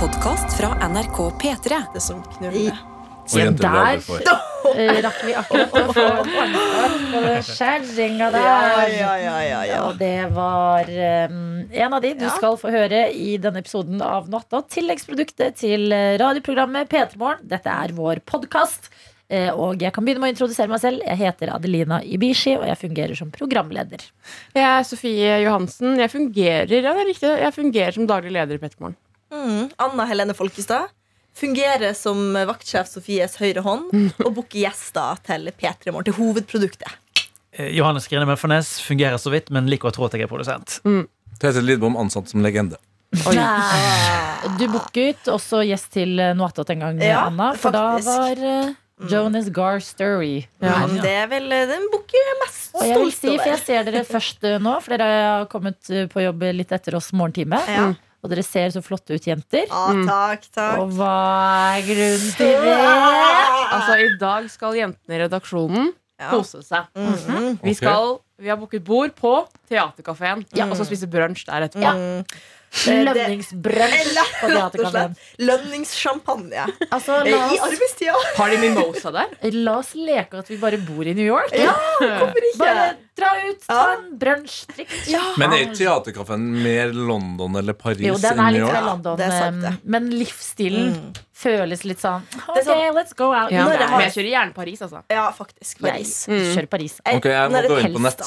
podkast fra NRK P3. Det som knuller. Og aldri for. Eh, rakk vi akkurat å få kjerringa der. ja, ja, ja, ja. Og det var um, en av de du Ja. skal få høre i denne episoden av Natta. Tilleggsproduktet til eh, radioprogrammet P3 Morgen. Dette er vår podkast. Og jeg kan begynne med å introdusere meg selv. Jeg heter Adelina Ibishi, og jeg fungerer som programleder. Jeg er Sofie Johansen. Jeg fungerer, ja, det er riktig. Jeg fungerer som daglig leder i Pettermorgen. Mm. Anna Helene Folkestad fungerer som vaktsjef Sofies høyre hånd og booker gjester til P3 Morgen, til hovedproduktet. Eh, Johannes Grine Møffernes fungerer så vidt, men liker å tro at jeg er produsent. Tete Lidbom ansatt som legende. Du booket også gjest til Noatot Noe attåt en gang, Ja, Anna. For faktisk. da var eh, Jonas Gar Ja. Ja, det er vel eh, den booker jeg er mest over jeg vil si, for jeg ser dere først eh, nå, for dere har kommet eh, på jobb litt etter oss morgentime. Ja. Og dere ser så flotte ut, jenter. Ja, takk, takk. Og hva er grunnen til det? Altså, I dag skal jentene i redaksjonen Ja. kose seg. Mhm. Vi, skal, vi har booket bord på Theatercaféen Ja. og så spise brunsj der etterpå. Ja. Mm. Theatercaféen. slett lønningssjampanje Altså, Eh, i arbeidstida. Har de mimosa der? la oss leke at vi bare bor i New York. Ja, hvorfor ikke? Bare dra ut, ta Ja. en brunsj, drikk Ja. Men er teaterkaffen mer London eller Paris Jo, den enn er New litt York? fra London, det er sant, det. eh, men livsstilen Mm. føles litt sånn OK, sånn- let's go out. Ja, Når jeg har- Men jeg kjører gjerne Paris, altså. ja, faktisk. Paris. Jeg kjører Paris. Jeg- Ok, jeg må gå inn på nett.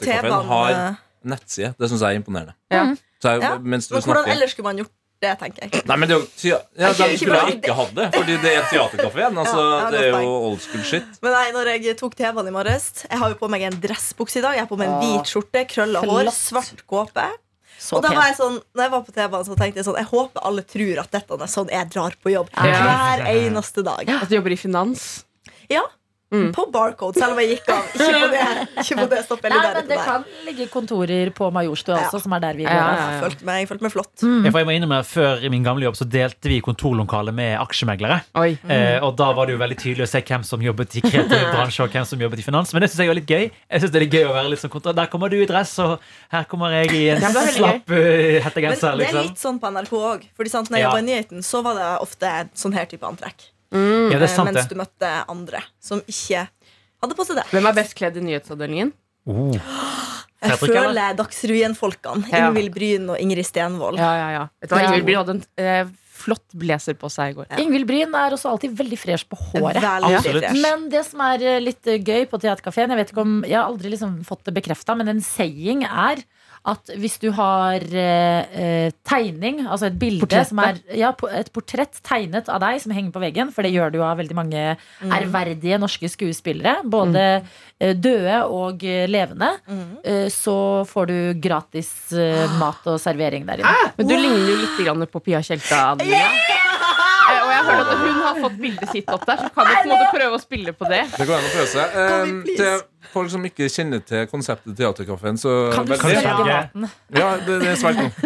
T-banen, har eh, nettside. Det syns jeg er imponerende. Ja. Så jeg, Ja. mens du Men hvordan snakker ellers skulle man gjort det, tenker jeg. Nei, men det ja, Ok, De ikke skulle jeg ikke hatt det, fordi det er teaterkafeen. Altså, Ja, ja, det er jo old school shit. Men nei, når jeg tok TV-en i morges Jeg har jo på meg en dressbukse i dag. Jeg har på meg en Ah. hvit skjorte, krølla hår, svart kåpe. Så Og da var jeg sånn, når jeg var på T-banen, så tenkte jeg sånn Jeg håper alle tror at dette er sånn jeg drar på jobb. Ja. Hver eneste dag. At du jobber i finans. Ja. Mm. På Barcode, selv om jeg gikk av. Ikke på det. Ikke på det stoppet. Nei, men det kan ligge kontorer på Majorstua Ja. også, som er der vi går. Ja, ja, ja. Jeg følte meg, jeg følte meg flott. Mm. Jeg må innrømme, Før i min gamle jobb så delte vi kontorlokale med aksjemeglere. Oi. Eh, og Da var det jo veldig tydelig å se hvem som jobbet i kreativ bransje og hvem som jobbet i finans. Men det syns jeg var litt gøy. Jeg synes det er litt gøy å være litt sånn kontor. Der kommer du i dress, og her kommer jeg i en slapp uh, Men hettegenser. det er Liksom. litt sånn på NRK òg. Når jeg Ja. jobba i nyheten, så var det ofte sånn her type antrekk. Mm. Ja, Eh, sant, mens det. du møtte andre som ikke hadde på seg det. Hvem er best kledd i nyhetsavdelingen? Oh. Jeg Fredrik, føler Dagsrevyen-folkene. Ja. Ingvild Bryn og Ingrid Stenvold. Ja, ja, ja. Vet du hva, Ja. Ingvild Bryn hadde en eh, flott blazer på seg i går. Ingvild Bryn er også alltid veldig fresh på håret. Fresh. Men det som er eh, litt eh, gøy på Theatercaféen Jeg vet ikke om, jeg har aldri liksom fått det bekrefta, men en saying er at hvis du har eh, eh, tegning, altså et bilde portrett, som er ja, Et portrett tegnet av deg som henger på veggen, for det gjør du av veldig mange ærverdige norske skuespillere, både mm. døde og eh, levende, Mm. eh, så får du gratis eh, mat og servering der inne. Men du ligner jo litt grann på Pia Tjelta. Eh, Og jeg har hørt at hun har fått bildet sitt opp der, så kan du på en måte prøve å spille på det. Det går an å prøve seg. Kan Eh, folk som ikke kjenner til konseptet Theatercaféen, så Kan du svelge maten? Ja, det, det er svært nå.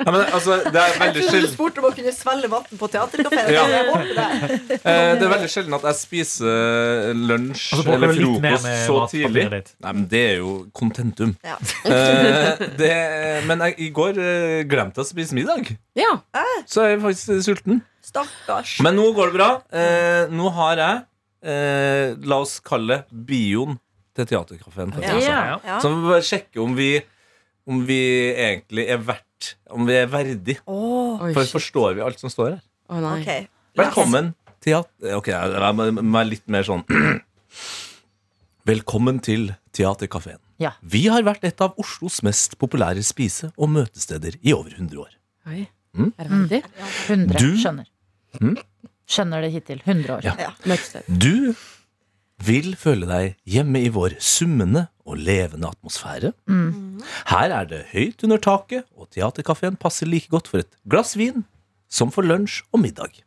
Ja, men, altså, det er Jeg veldig trodde du sjelden spurte om å kunne svelge vann på teaterkafeen. Ja. Jeg håper det. eh, Det er veldig sjelden at jeg spiser lunsj Og så eller litt mer frokost med så matpapiret tidlig. ditt. Nei, men det er jo kontentum. Ja. Eh, det, men jeg, i går eh, glemte jeg å spise middag, Ja. så jeg er faktisk sulten. Stakkars. Men nå går det bra. Eh, nå har jeg, eh, la oss kalle det bioen til Theatercaféen. Ja. Ja. Ja. Så vi må bare sjekke om vi, om vi egentlig er verdt Om vi er verdig. Oh, For shit. forstår vi alt som står her? Oh, nei. ok. Velkommen til Ok, jeg må være litt mer sånn Velkommen til Theatercaféen. Ja. Vi har vært et av Oslos mest populære spise- og møtesteder i over 100 år. Oi. Mm. Er det verdig? 100. Du- Skjønner. Mm. Skjønner det hittil. 100 år. Ja. Ja. Du vil føle deg hjemme i vår summende og levende atmosfære. Mm. Her er det høyt under taket, og teaterkafeen passer like godt for et glass vin som for lunsj og middag.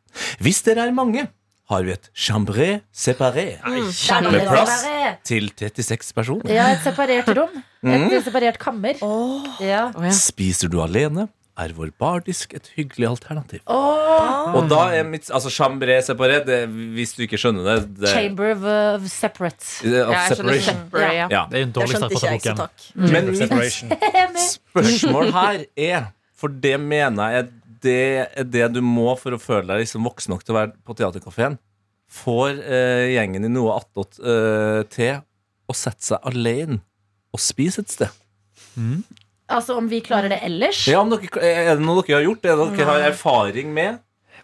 Hvis dere er mange, har vi et chambré séparé Mm. med plass til 36 personer. Ja, et separert rom. Mm. Et separert kammer. Oh. Ja. Spiser du alene, er vår bardisk et hyggelig alternativ. Oh. Og da er mitt Altså chambré separé, hvis du ikke skjønner det, det Chamber of, of separate. of Ja, separation. separate, ja. Ja. Det er en dårlig start på boken. takk. Men mitt spørsmål her er For det mener jeg det er det du må for å føle deg liksom voksen nok til å være på teaterkafeen. Får eh, gjengen i noe attåt eh, til å sette seg alene og spise et sted. Altså om vi klarer det ellers. Ja, om dere, Er det noe dere har gjort? Er det noe dere har erfaring med?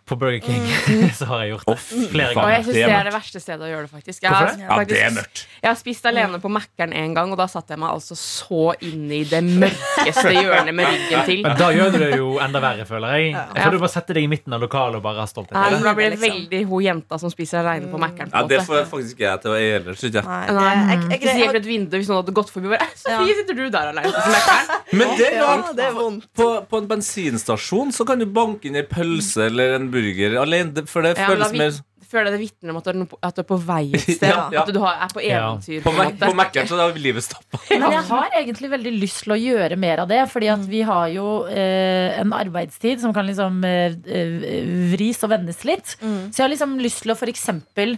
På Burger King så har jeg gjort det oh, flere ganger. Og jeg synes Det er det verste stedet å gjøre det, faktisk. Jeg har, ja, faktisk, det er mørkt. jeg har spist alene på Mækkern en gang, og da satte jeg meg altså så inne i det mørkeste hjørnet med ryggen til. Men da gjør du det jo enda verre, føler jeg. Ja. For du bare setter deg i midten av lokalet og bare har stolthet. Ja, det. da blir det Liksom. veldig hun jenta som spiser alene på Mækkern. Ja, det får jeg faktisk ikke jeg til å gjøre ellers. synes jeg. Nei, jeg, jeg, jeg, jeg, et vindu hvis noen hadde gått forbi. Bare, Sofie, sitter du der alene på Mækkern? Men det er ja, rart. det er vondt. På, på en bensinstasjon så kan du banke inn ei pølse eller en burger alene. For det Ja, føles mer føler det vitner om at du, at du er på vei et sted. Ja, ja. At du er på eventyr. På, på. Mac-en så er livet stoppa. Men jeg har egentlig veldig lyst til å gjøre mer av det. Fordi at vi har jo eh, en arbeidstid som kan liksom eh, eh, vris og vendes litt. Mm. Så jeg har liksom lyst til å for eksempel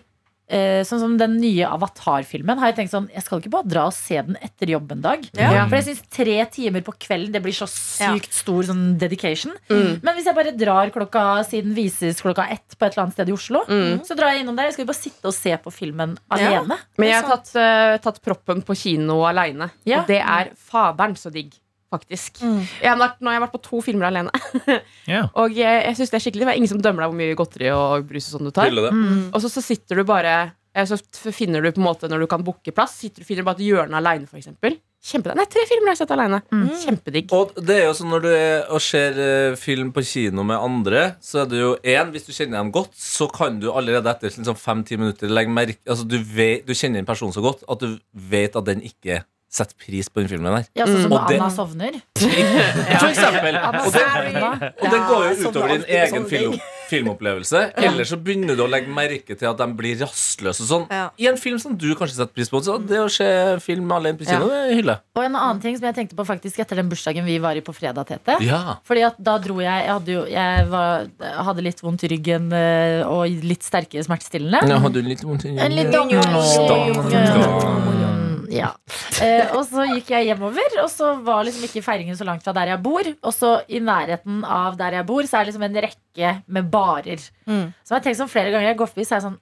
eh, Sånn som den nye Avatar-filmen. Har jeg tenkt sånn Jeg skal ikke bare dra og se den etter jobb en dag. Ja. For jeg syns tre timer på kvelden Det blir så sykt stor sånn dedication. Mm. Men hvis jeg bare drar klokka siden vises klokka ett på et eller annet sted i Oslo, Mm. så drar jeg innom der. Jeg skal vi bare sitte og se på filmen alene. Men jeg har tatt, uh, tatt proppen på kino aleine. Ja. Og det er faderen så digg. Faktisk. Mm. Jeg har vært, nå har jeg vært på to filmer alene. yeah. Og jeg, jeg synes det er skikkelig Det er ingen som dømmer deg hvor mye godteri og brus og sånn du tar. Mm. Og så, så sitter du bare eh, Så finner du på en måte når du kan booke plass, sitter du finner du bare et hjørne aleine, f.eks. Kjempedigg. Nei, tre filmer har jeg sett aleine. Mm. Kjempedigg. Og det er jo sånn Når du er og ser eh, film på kino med andre, så er det jo én Hvis du kjenner dem godt, så kan du allerede etter liksom fem-ti minutter legge merke Altså du, vet, du kjenner en person så godt at du vet at den ikke setter pris på den filmen der. Ja, sånn som Mm. når Anna sovner. For eksempel. Anna Og det, sovner. og det går jo sånn utover din egen film, filmopplevelse. Eller så begynner du å legge merke til at de blir rastløse og sånn. Ja. I en film som du kanskje setter pris på. Så det å se film alene på kino, det er hylle. Og en annen ting som jeg tenkte på faktisk etter den bursdagen vi var i på fredag, Tete. Ja. Fordi at da dro jeg Jeg hadde, jo, jeg var, hadde litt vondt i ryggen eh, og litt sterke smertestillende. Ja, hadde du litt vondt i En litt ja. Eh, og så gikk jeg hjemover, og så var liksom ikke feiringen så langt fra der jeg bor. Og så i nærheten av der jeg bor, så er det liksom en rekke med barer. Mm. Så jeg har tenkt sånn flere ganger jeg går forbi, så er jeg sånn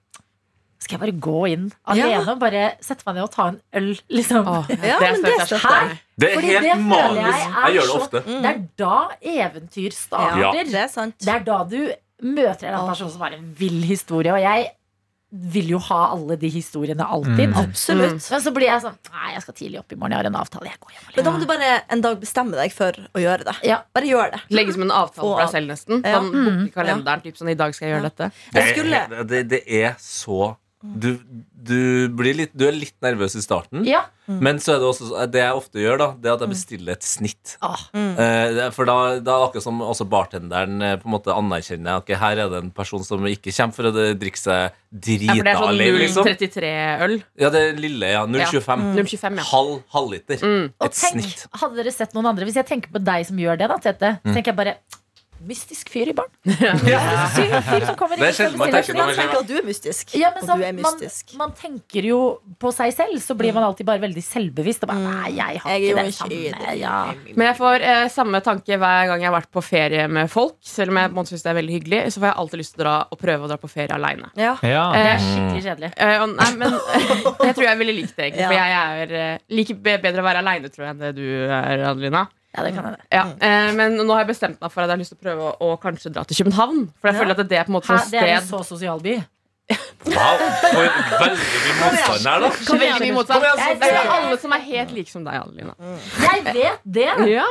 Skal jeg bare gå inn alene og bare sette meg ned og ta en øl, liksom? Åh, Ja, det men det sterkt. Det er helt det magisk. jeg er Jeg gjør det så- ofte. Det er da eventyr starter. Ja. Det er sant. Det er da du møter en annen person som har en vill historie. Og jeg vil jo ha alle de historiene alltid. Absolutt. Men så blir jeg sånn Nei, jeg skal tidlig opp i morgen. Jeg har en avtale. Jeg går hjem Men da må du bare en dag bestemme deg for å gjøre det. Ja. Bare gjør det. Legge som en avtale for deg selv, nesten. Ja. Sånn, book i kalenderen, typ sånn i dag skal jeg gjøre dette. Jeg skulle Det, det, det er så du, du, blir litt, du er litt nervøs i starten, Ja. men så er det også det jeg ofte gjør, da Det er at jeg bestiller et snitt. Ah. Mm. er- for da, da er akkurat som også bartenderen eh, på en måte anerkjenner Ok, her er det en person som ikke kommer for å drikke seg Ja, er drita sånn alene, liksom. 033-øl. Ja, det er lille, ja. 0,25. 025, ja. Halv halvliter. Mm. Og Et tenk, snitt. hadde dere sett noen andre Hvis jeg tenker på deg som gjør det, da, Tete, så tenker jeg bare Mystisk fyr i fyr som kommer Det er sjelden man tenker på Jeg tenker at du er mystisk. Ja, men og sånn, du er man, mystisk. man tenker jo på seg selv, så blir man alltid bare veldig selvbevisst. Og bare, nei, jeg har Jeg ikke det samme. Ja. Men jeg får eh, samme tanke hver gang jeg har vært på ferie med folk. Selv om jeg måtte synes det er veldig hyggelig, så får jeg alltid lyst til å dra og prøve å dra på ferie aleine. Ja. Ja. Det er Eh, skikkelig kjedelig. Eh, og, nei, men jeg tror jeg ville likt det, egentlig. For jeg er eh, like bedre å være aleine, tror jeg, enn det du er, Adelina. Ja, det kan hende. Ja. Eh, men nå har jeg bestemt meg for at jeg har lyst til å prøve å, å kanskje dra til København. For jeg Ja. føler at det er på en måte Hæ, et det er en sted så sosial by. Wow, for veldig mye motstand her, da. Kom igjen, mye motstand. Kom igjen, Det er alle som er helt like som deg, Adelina. Jeg vet det! Ja.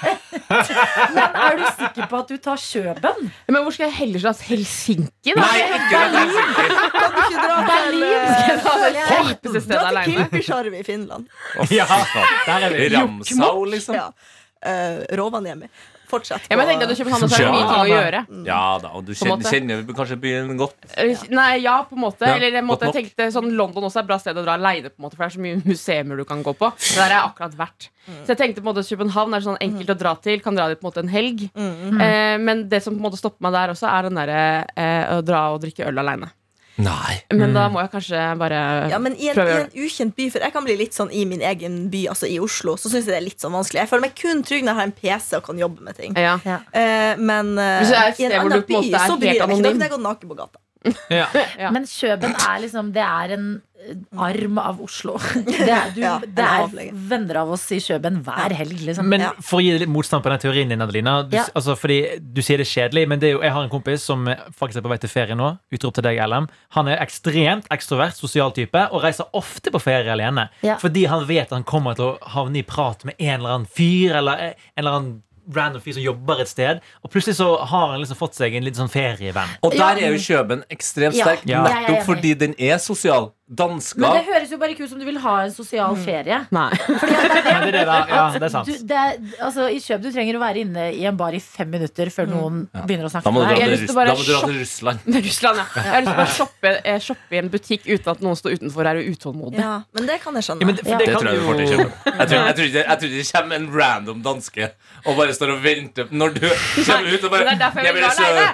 Men er du sikker på at du tar Kjøben? Men hvor skal jeg heller dra? Helsinki? Da? Nei, ikke det Helsinki. Kan du ikke dra til, Det Kjipeste stedet dra til aleine. Kilpisjarvi i Finland? Å, fy Ja, faen. der er vi. Ramsau, liksom. Ja. Uh, Rovaniemi. Fortsett. på jeg tenkte at København så er mye ting å gjøre. Ja da, og du kjenner, kjenner kanskje byen godt. Eh, Nei, ja, på en måte. Ja, Eller jeg, måtte, jeg tenkte sånn London også er et bra sted å dra aleine, for det er så mye museer du kan gå på. Det der er akkurat vært. Så jeg tenkte på en måte København er sånn enkelt å dra til. Kan dra dit på en måte en helg. Mm. Eh, men det som på en måte stopper meg der også, er den derre eh, å dra og drikke øl aleine. Nei. Men da må jeg kanskje bare Ja, men i en, prøve i en ukjent by, for jeg kan bli litt sånn i min egen by, altså i Oslo, så syns jeg det er litt sånn vanskelig. Jeg føler meg kun trygg når jeg har en PC og kan jobbe med ting. ja. Uh, men uh, Hvis det er et i en sted hvor annen du på en måte er så bryr jeg meg ikke. Da kan jeg gå naken på gata. Ja. Ja. Men Kjøben er liksom Det er en eh, arm av Oslo. Det er, du, Ja, det er venner av oss i Kjøben hver helg, liksom. Men for å gi litt motstand på den teorien din, Adelina. Du, Ja. altså, fordi du sier det er kjedelig, men det er jo, jeg har en kompis som faktisk er på vei til ferie nå. Utrop til deg, LM. Han er ekstremt ekstrovert, sosial type, og reiser ofte på ferie alene. Ja. Fordi han vet han kommer til å havne i prat med en eller annen fyr, eller en eller annen random fyr som jobber et sted, og plutselig så har han liksom fått seg en litt sånn ferievenn. Og der er jo Kjøben ekstremt sterk, Ja. Er nettopp fordi den er sosial. Dansker Men det høres jo bare ikke ut som du vil ha en sosial ferie. Nei. Fordi at det er det er det der, ja, det er sant. Du, det er, altså, I Kjøp du trenger å være inne i en bar i fem minutter før noen begynner å snakke Da må du med dra til, Russ da må du dra til Russland. Russland, ja. Jeg har lyst til å bare shoppe, eh, shoppe i en butikk uten at noen står utenfor og er utålmodig. Ja, men det kan jeg skjønne. Ja, men det, for det Det kan tror jeg du får til i kjøpe. Jeg tror, jeg, tror ikke, jeg tror ikke det kommer en random danske og bare står og venter når du kommer ut og bare Det er derfor jeg vil vil dra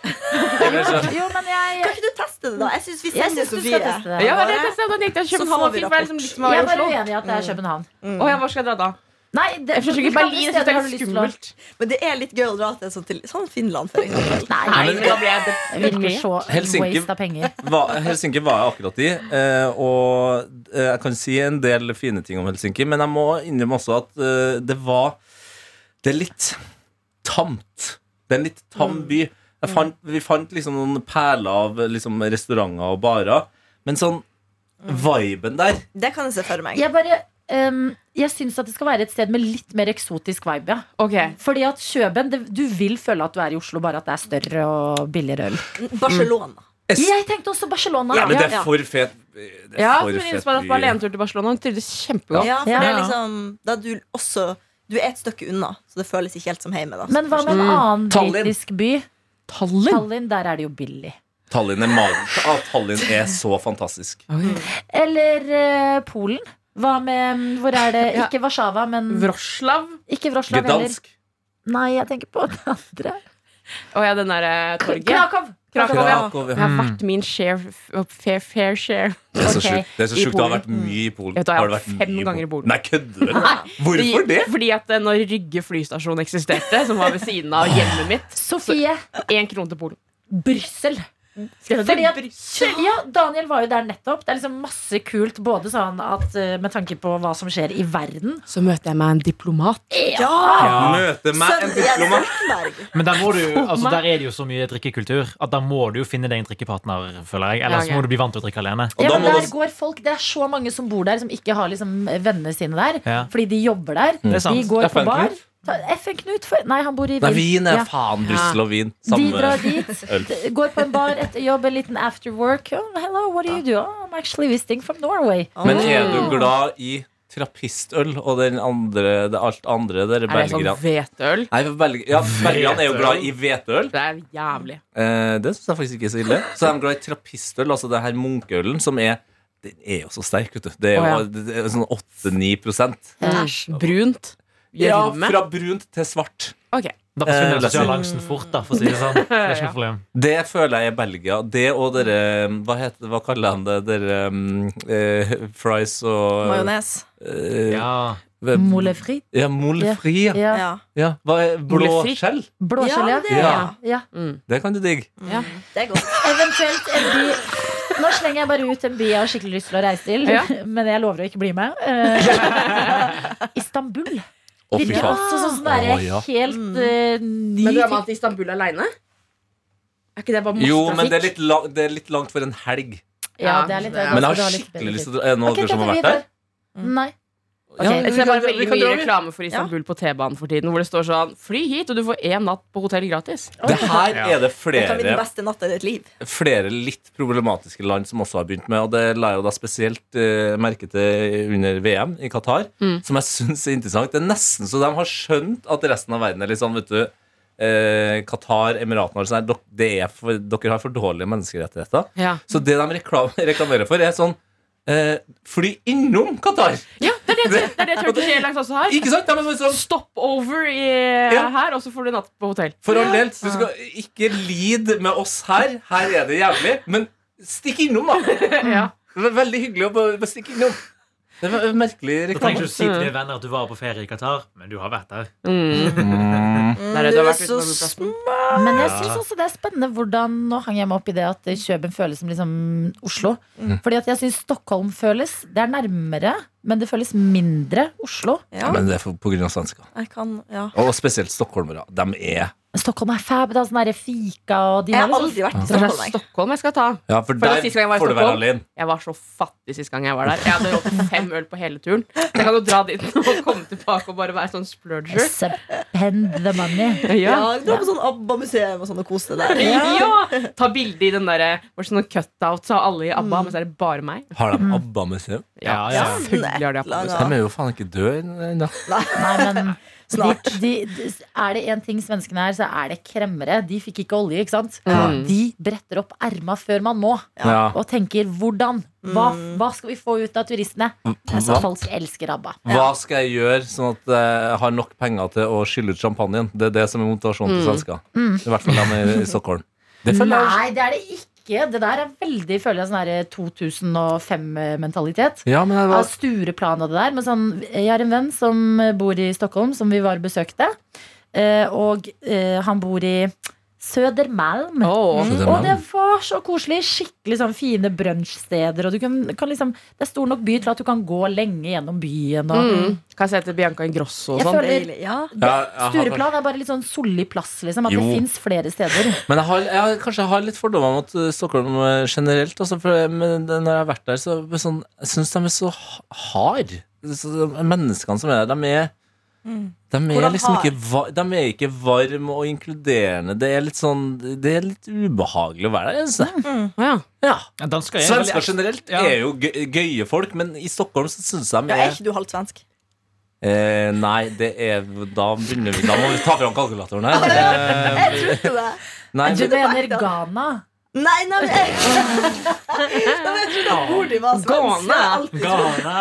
så- alene. jeg vil så- Jo, men jeg, Kan ikke du teste det, da? Jeg syns vi sender Sofie. det. Ja, men det testet jeg. Da tenkte Så København fint, for liksom litt Jeg er i bare uenig i at det er København. Å ja, hvor skal jeg dra da? Nei, det, Jeg forsøker Berlin, jeg det er til skummelt. Men det er litt gøy å dra til sånn, til sånn Finland, for eksempel. Nei, Nei, men da blir jeg det virker så Helsinki- waste av penger. Va- Helsinki var jeg akkurat i, eh, og eh, jeg kan si en del fine ting om Helsinki, men jeg må innrømme også at eh, det var Det er litt tamt. Det er en litt tam by. Jeg fant, vi fant liksom noen perler av liksom, restauranter og barer, men sånn viben der Det kan jeg se for meg. Jeg bare um, Jeg syns at det skal være et sted med litt mer eksotisk vibe, ja. Okay. Fordi at Kjøben, det, du vil føle at du er i Oslo, bare at det er større og billigere øl. Barcelona. Jeg tenkte også Barcelona. Ja, men det er for fet det er Ja, for som var på alenetur til Barcelona. Hun trivdes kjempegodt. Ja, for Ja. det er liksom Da du også Du er et stykke unna, så det føles ikke helt som hjemme. Da. Men hva med en annen britisk by? Tallinn? Tallinn, der er det jo billig. Tallinn er magisk. Ah, Tallinn er så fantastisk. Eller eh, Polen. Hva med Hvor er det? Ikke Warszawa, men Wroclaw? Ikke Wroclaw heller. Gdansk. Nei, jeg tenker på det andre. Å ja, den derre torget. Krakow! Krakow. Krakow, ja. Det har vært min share fair, fair share. Det er så Ok, sjukt. Det er så sjukt. Du har vært mye i Polen. Vet du, jeg har vært fem mye ganger i Polen. Nei, kødder du? Hvorfor det? Fordi at eh, når Rygge flystasjon eksisterte, som var ved siden av hjemmet mitt, Sofie. én krone til Polen. Brussel. Skal Fordi at, ja, Daniel var jo der nettopp. Det er liksom masse kult, både sånn at eh, med tanke på hva som skjer i verden. Så møter jeg meg en diplomat. Ja. Møte meg en diplomat. Men der, må du, altså, der er det jo så mye drikkekultur at da må du jo finne deg en drikkepartner, føler jeg. Eller Ja, så må du bli vant til å drikke alene. Ja, men der går folk, Det er så mange som bor der, som ikke har liksom vennene sine der. Fordi de jobber der. Er. De går på bar. FN Knut for, Nei, han bor i Nei, Wien er Ja. faen Brussel og Wien. De drar dit, går på en bar etter jobb, en liten after work. Oh, hello, what do you do? Oh, I'm actually visiting from Norway. Men er du glad i trappistøl og den andre, det alt andre? der, Er det sånn hvetøl? Nei, for ja, Belgierne er jo glad i hvetøl. Det er jævlig. Eh, det syns jeg faktisk ikke er så ille. Så er de glad i trappistøl, altså det her munkeølen, som er Den er jo så sterk, vet du. Det er ja. jo det er sånn 8-9 Æsj. Brunt. Ja, fra brunt til svart. Ok. Da forsvinner Eh, den fort, da, for å si det sånn. Det er ikke noe problem. Det føler jeg i Belgia. Det og dere Hva, heter, hva kaller han det? Dere um, eh, fries og Majones. eh, Ja. Moule frit. Ja, moule frit. Ja. Ja. Ja. Er blåskjell? Blåskjell, Ja, ja. det Ja. ja. Mm. Det kan du digge. Ja. Det er godt. Eventuelt en by Nå slenger jeg bare ut en by jeg har skikkelig lyst til å reise til, Ja. men jeg lover å ikke bli med. Eh, Istanbul. Å, fy Virker faen. også sånn sånn derre Å, ja. helt eh, ny Men du er vant til Istanbul aleine? Er ikke det bare masse Jo, men det er, litt lang, det er litt langt for en helg. Ja, det er litt Ja. Men jeg har skikkelig lyst til å dra. Er det noen Ok, av dere som har vært der? videre. Nei. Ja, Jeg ser bare veldig mye reklame for Istanbul på T-banen for tiden, hvor det står sånn Fly hit, og du får én natt på hotell gratis. Det her Ja. er det Det kan bli den flere, beste natta i ditt liv. flere litt problematiske land som også har begynt med, og det la jeg jo da spesielt uh, merke til under VM i Qatar, Mm. som jeg syns er interessant. Det er nesten så de har skjønt at resten av verden er litt sånn, vet du eh, Qatar, Emiratene og sånn det er for, dere har for dårlige menneskerettigheter. Ja, Så det de reklamerer for, er sånn eh, Fly innom Qatar! ja det er det, det, er det Turkish Airlines også har. Ikke sant? Er sånn, Stopover i, Ja. her, og så får du natt på hotell. For all del, du skal ikke lide med oss her. Her er det jævlig. Men stikk innom, da! Ja. Det var veldig hyggelig å bare, bare stikke innom. Det var en merkelig Da trenger reklame. ikke å si til dine venner at du var på ferie i Qatar, men du har vært der. Mm. Nei, Det du er så smart! Men jeg syns også det er spennende hvordan Nå hang jeg meg opp i det at Kjøben føles som liksom Oslo. Fordi at jeg syns Stockholm føles Det er nærmere, men det føles mindre Oslo. Ja, Men det er på grunn av svensker. jeg kan Ja. Og spesielt stockholmere. De er Stockholm er fab. Det er sånn fika og de Jeg har liksom aldri vært i Stockholm. jeg. Stockholm jeg skal ta. Ja, for det der jeg var får du være alene. Jeg var så fattig sist gang jeg var der. Jeg hadde råd til fem øl på hele turen. Jeg kan jo dra dit og komme tilbake og bare være sånn splurger. Spend the money. Ja, Dra på sånn ABBA-museum og sånn og kose deg der. Ja! Ta bilde i den derre hvor sånn cutout av alle i ABBA, men så er det bare meg. Har de ABBA-museum? Ja, ja. Selvfølgelig har de ABBA-museum. De er jo faen ikke døde ennå. Nei, men Snart. De, de, er det én ting svenskene er, så er det kremmere. De fikk ikke olje, ikke sant? Mm. De bretter opp erma før man må, Ja. og tenker 'hvordan'? Hva, hva skal vi få ut av turistene? Altså, folk elsker ABBA. hva skal jeg gjøre sånn at jeg har nok penger til å skylle ut champagnen? Det er det som er motivasjonen til svensker. I hvert fall de i, i Stockholm. Det Nei, det er det ikke. Det der er veldig føler jeg, sånn her 2005-mentalitet. Ja, men Av var Stureplan og det der. Men sånn, jeg har en venn som bor i Stockholm, som vi var og besøkte. Eh, og eh, han bor i Södermalm. Oh. Mm. Og det var så koselig. Skikkelig sånn fine brunsjsteder. Og du kan, kan liksom, det er stor nok by til at du kan gå lenge gjennom byen. Og, Mm. Kan jeg se til Bianca Ingrosso og sånn? Ja. Ja, Stureplan er bare litt sånn solid plass. Liksom, at Jo. det fins flere steder. Men jeg har, jeg har, kanskje jeg har litt fordommer mot uh, Stockholm uh, generelt. Altså, for, men når jeg har vært der, så det sånn, jeg syns de er så hard. Så, menneskene som er der, de er de er, Hvordan liksom ikke, de er ikke varme og inkluderende. Det er litt sånn Det er litt ubehagelig å være der. jeg. Å, ja. Ja. Ja, er Svensker generelt Ja. er jo gøye folk, men i Stockholm så syns de Ja, er er ikke du halvt svensk? eh, Nei, det er Da begynner vi Da må vi ta fram kalkulatoren her. Jeg trodde det. nei, Du mener Ghana? Nei, nei, men jeg, Nei, men jeg trodde mor di var svensk. Ghana.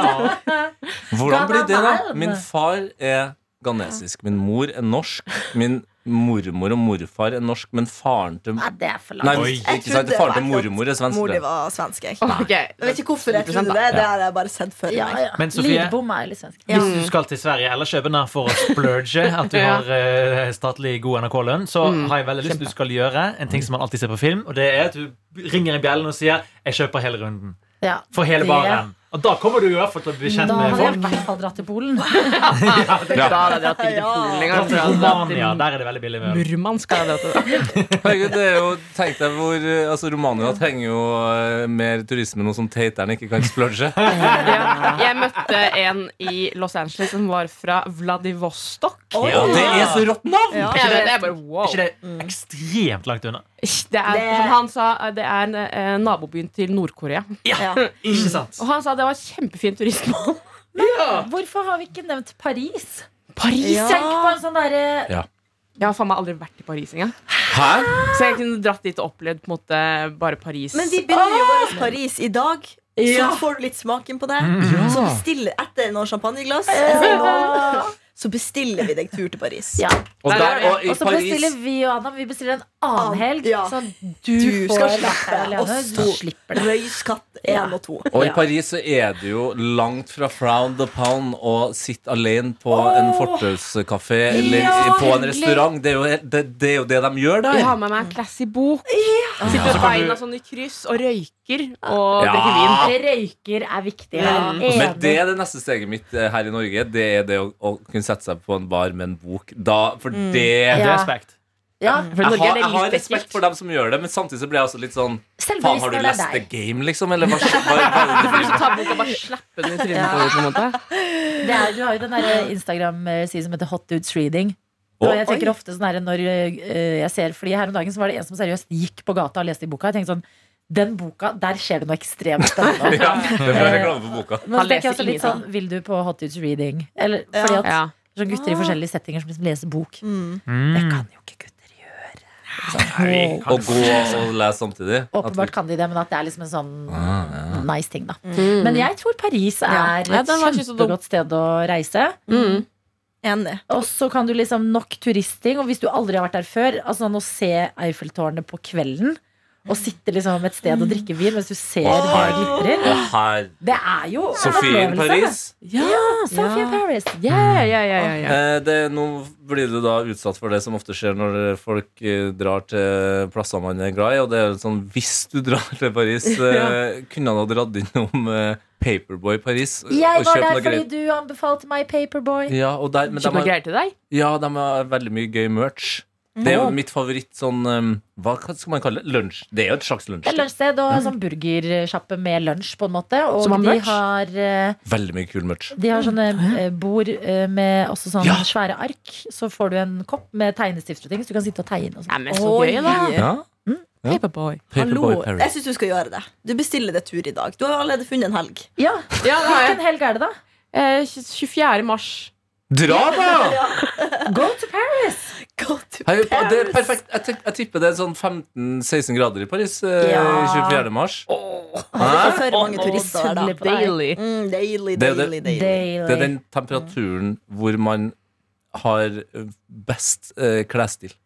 Hvordan blir det, da? Min far er ghanesisk. Min mor er norsk. Min mormor og morfar er norsk, men faren til Nei, det er for langt. Nei, Jeg ikke sant, trodde faren til mormor er svensk. Mor de var svensk, jeg. Okay. Jeg vet ikke hvorfor jeg trodde det. Det har jeg bare sett før. Ja, ja. Men Sofie- er litt svensk. Hvis du skal til Sverige eller København for å splurge, at du har uh, statlig god NRK-lønn, så Mm, har jeg veldig lyst til du skal gjøre en ting som man alltid ser på film, og det er at du ringer i bjellen og sier 'jeg kjøper hele runden'. Ja. For hele Det- baren. Da kommer du i hvert fall til å bli kjent med folk. Da hadde jeg i hvert fall dratt til Polen. Da hadde jeg dratt til Ja. Polen en gang. Romania, der er det veldig billig med. Murmansk har jeg dratt til. Herregud, det er jo, tenk deg hvor altså, Romania trenger jo eh, mer turisme nå som tateren ikke kan splodge. Ja. Jeg møtte en i Los Angeles som var fra Vladivostok. Ja, det er så rått navn! Ja. det vet, jeg bare, wow. Er ikke det ekstremt langt unna? Det er, Det- han, han sa eh, det er eh, nabobyen til Nord-Korea. Ja. Ikke sant? Og han sa det var kjempefint turistmål. Hvorfor har vi ikke nevnt Paris? Paris! Ja. Tenk på en sånn derre Jeg har faen meg aldri vært i Paris engang. Hæ? Så jeg kunne dratt dit og opplevd på en måte bare Paris. Men vi begynner jo vår Paris i dag. Ja. Så får du litt smaken på det. Ja. Så bestiller etter noen champagneglass Ja. Så bestiller vi deg tur til Paris. Ja. Og, der, og i Og så Paris bestiller vi og Adam Vi bestiller en annen helg. Ja. Så du, Du får vært slippe, der alene. og én Ja. 1 og 2. Og i Paris så er det jo langt fra Frown the Pound å sitte alene på en fortauskafé eller Ja, på en hyggelig. restaurant. Det er, jo, det, det er jo det de gjør Jeg der. har med meg en classy bok. Sitter med beina sånn i kryss og røyker og Ja. drikker vin. Røyker er viktig. Ja. Ja. Men det er det neste steget mitt eh, her i Norge. Det er det å, å kunne sette seg på en bar med en bok. Da, for det Det er respekt. Ja. For jeg Norge har, er det jeg har respekt for dem som gjør det, men samtidig så blir jeg også litt sånn Faen, har du lest The. Game, liksom? Eller hva, med? Ta boka og bare slappe den i trynet på på en måte. Er, du har jo den der Instagram-siden som heter Hot Dudes Reading. Og jeg tenker ofte sånn her når øh, jeg ser Fordi her om dagen så var det en som seriøst gikk på gata og leste i boka. Jeg tenkte sånn Den boka, der skjer det noe ekstremt spennende. Ja, det får jeg reklame for boka. Men så tenker jeg også litt sånn. Vil du på Hot Dudes Reading? Eller fordi at Ja. sånn gutter i forskjellige settinger som liksom leser bok. Mm. Det kan jo ikke gutter Å gå og lese samtidig. Åpenbart kan de det, men at det er liksom en sånn Ah, ja. nice ting, da. Mm. Men jeg tror Paris er Ja, et dum. kjempegodt sted å reise. Mm. Enig. Og så kan du liksom nok turisting, og hvis du aldri har vært der før, altså å se Eiffeltårnet på kvelden Å sitte liksom et sted og drikke vin mens du ser det glitrer. Oh, Det er jo Sofie i. Paris. Ja, Sophie Ja. Paris. Yeah, yeah, yeah, ja, ja. Eh, det, nå blir du da utsatt for det som ofte skjer når folk eh, drar til plasser man er glad i. Og det er sånn, hvis du drar til Paris, eh, kunne han ha dratt innom eh, Paperboy Paris Jeg og var der noe fordi du anbefalte meg Paperboy. Ja, og der, men Kjøp noe greier til deg? ja, de har veldig mye gøy merch. Det er jo mitt favoritt sånn um, Hva skal man kalle det? Lunsj. Det er jo et slags lunsj. lunsjsted og sånn burgersjappe med lunsj, på en måte. Og Som har de merch? har uh, Veldig mye kul merch. De har sånne uh, bord uh, med også sånn Ja. svære ark. Så får du en kopp med tegnestifter og ting, så du kan sitte og tegne. Og Nei, sånn. men så gøy, da. Ja, Ja. Paperboy. Paperboy jeg syns du skal gjøre det. Du bestiller deg tur i dag. Du har allerede funnet en helg. Ja, Ja, det har jeg. Hvilken helg er det, da? Eh, 24. mars. Dra, da! Go to Paris! Go to Hei, det er perfekt. Jeg, tenk, jeg tipper det er sånn 15-16 grader i Paris eh, Ja. 24. mars. Det er for mange Å, turister der, da. Daily. Mm, daily, Det er det- daily, daily. Daily. Det er den temperaturen hvor man har best eh, klesstil.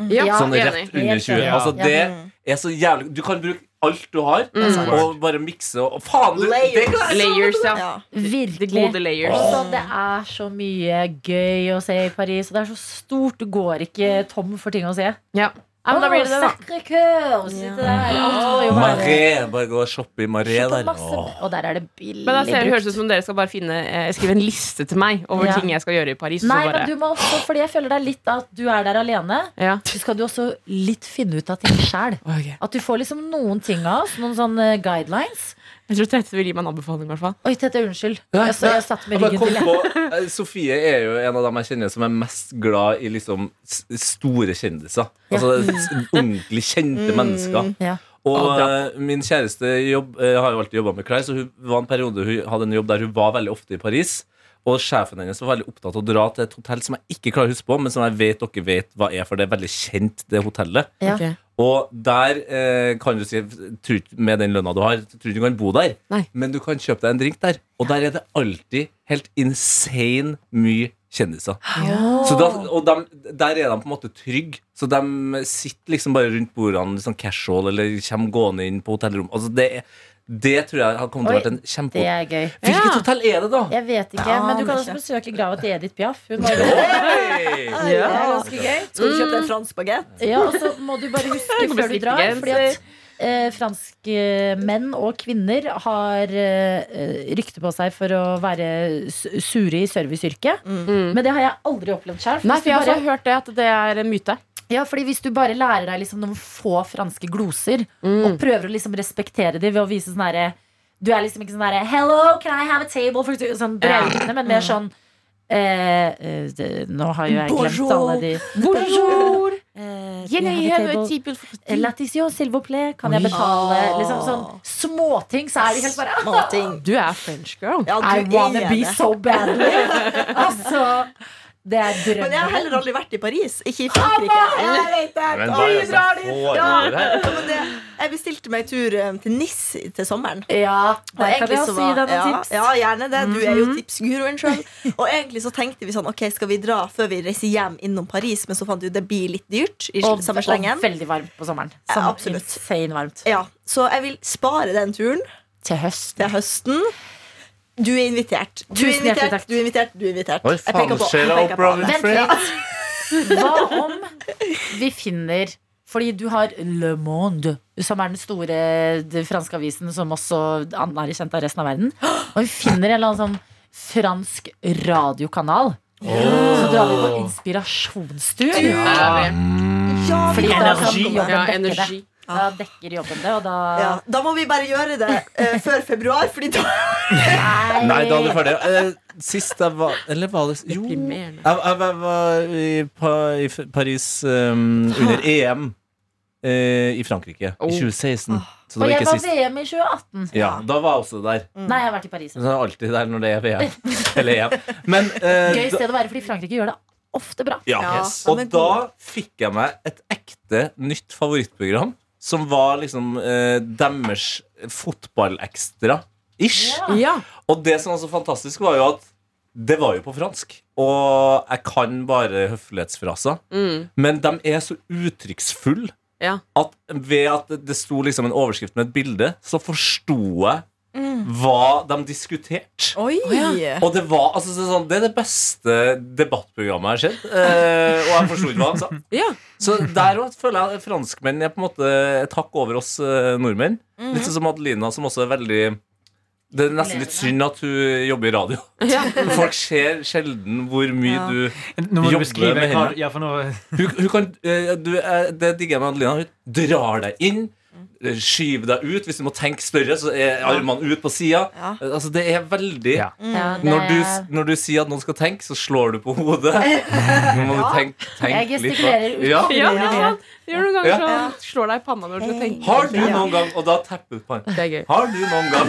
Mm. Ja, Sånn enig. rett under 20. Altså, det Mm. er så jævlig Du kan bruke alt du har, Mm. og bare mikse og og Faen, du! Det Layers. er Layers, ja. Ja. Virkelig. gode layers. Altså, det er så mye gøy å se i Paris, og det er så stort. Du går ikke tom for ting å se. Ja. Ja, men da blir det det, da. Sacré-Cœur, sitte Ja. der. Alt må jo Maré. Bare gå og shoppe i Maré der. masse, Åh. og der er det billig Men da ser det høres ut som dere skal bare finne eh, skrive en liste til meg over Ja. ting jeg skal gjøre i Paris. og Nei, så bare, men du må også, fordi jeg føler det er litt at du er der alene. ja. Så skal du også litt finne ut av ting sjæl. Ok. At du får liksom noen ting av oss, noen sånne guidelines. Jeg tror Tete vil gi meg en anbefaling. i hvert fall Oi, Tete, unnskyld. Jeg, så, jeg satt med ryggen til. på, eh, Sofie er jo en av dem jeg kjenner som er mest glad i liksom store kjendiser. Altså s- ordentlig kjente mennesker. Ja. Og Ah, min kjæreste jobb, eh, har jo alltid jobba med klær, så hun var en periode hun hadde en jobb der hun var veldig ofte i Paris. Og sjefen hennes var veldig opptatt av å dra til et hotell som jeg ikke klarer å huske på, men som jeg vet dere vet hva er, for det er veldig kjent, det hotellet. Ja. Ok. Og der eh, kan du si Med den lønna du har, tror du kan bo der. Nei. Men du kan kjøpe deg en drink der. Og der er det alltid helt insane mye kjendiser. Så da, og de, der er de på en måte trygge. Så de sitter liksom bare rundt bordene liksom casual eller kommer gående inn på hotellrom. Altså det, er- det tror jeg har kommet til å vært en kjempe... Det er gøy. Hvilket Ja. hotell er det, da? Jeg vet ikke, Ja, men du kan også besøke grava til Edith Piaf. Hun Oi! Ja. Det er ganske gøy. Skal du kjøpe en fransk bagett? Ja, og så må du bare huske før du drar, fordi at eh, franske menn og kvinner har eh, rykte på seg for å være sure i serviceyrket. Mm. Men det har jeg aldri opplevd sjøl. Nei, for jeg har også hørt det at det er en myte. Ja, fordi hvis du bare lærer deg liksom noen få franske gloser, Mm. og prøver å liksom respektere dem ved å vise sånn herre Du er liksom ikke sånn herre Hello, can I have a table? For, sånn brautende, men mer sånn eh, eh, Nå har jo jeg glemt Bonjour. alle de Bonjour! Eh, for Eh, Latition, s'il vous plaît. Kan jeg betale? Liksom sånn småting, så er de helt bare Du er French girl. Ja, I wanna be det. so badly. altså, det er Men jeg har heller aldri vært i Paris. Ikke i Frankrike. Jeg. Men hva er det som foregår her? Ja, det, jeg bestilte meg tur eh, til Nis til sommeren. Ja, det kan jeg så også gi deg noen ja, tips. Ja, gjerne det. Du er jo tipsguruen sjøl. Og egentlig så tenkte vi sånn Ok, skal vi dra før vi reiser hjem innom Paris? Men så fant vi ut det blir litt dyrt i Og, samme og veldig varmt på sommeren. Ja, Sånn absolutt. Ja, så jeg vil spare den turen Til høsten. til høsten. Du er invitert. Du er invitert, du er invitert, du er invitert. Oi, Jeg faen, peker det på, jeg peker på. Hva om vi finner Fordi du har Le Monde, som er den store den franske avisen som også er kjent av resten av verden. Og vi finner en eller annen sånn fransk radiokanal. Så drar vi på inspirasjonstur. Ja, Ja, vi Fordi Energi. ja, energi. Da dekker jobben det, og da ja, Da må vi bare gjøre det eh, før februar, Fordi da Nei, da er du ferdig. Eh, Sist jeg var Eller var det Jo. Jeg, jeg, jeg var i, Pa- i Paris um, under EM eh, i Frankrike Oh. i 2016. Så det Og jeg var sist. VM i 2018. Ja, da var jeg også der. Nei, jeg har vært i Paris. Så jeg er alltid der når det er VM. Eller EM. Men eh, Gøy sted å være, fordi Frankrike gjør det ofte bra. ja. Yes. Og da fikk jeg meg et ekte nytt favorittprogram, som var liksom eh, deres fotballekstra. Ish. Ja. Ja. Og det som var så fantastisk, var jo at det var jo på fransk. Og jeg kan bare høflighetsfraser. Mm. Men de er så uttrykksfulle Ja. at ved at det- det sto liksom en overskrift med et bilde, så forsto jeg hva de diskuterte. Oi! Og det var altså det sånn, Det er det beste debattprogrammet jeg har sett. Eh, og jeg forsto ikke hva han sa. Ja. Så der òg føler jeg franskmenn er på en måte et hakk over oss eh, nordmenn. Litt sånn som Adelina, som også er veldig Det er nesten litt synd at hun jobber i radio. Ja. Folk ser sjelden hvor mye Ja. du Nå må du beskrive med henne. ja, for nå, Hun, hun kan, eh, du, eh, Det digger jeg med Adelina. Hun drar deg inn. Skyver deg ut. Hvis du må tenke større, så er armene ut på sida. Ja. Altså, det er veldig Ja. Ja, det- når, du, når du sier at noen skal tenke, så slår du på hodet. Nå må du tenke, Jeg tenke litt. gestikulerer ut Ja. Ja. Gjør noen ganger Ja. så slår deg i panna når du skal tenke. Har du noen gang Og da tapper du på gøy. Har du noen gang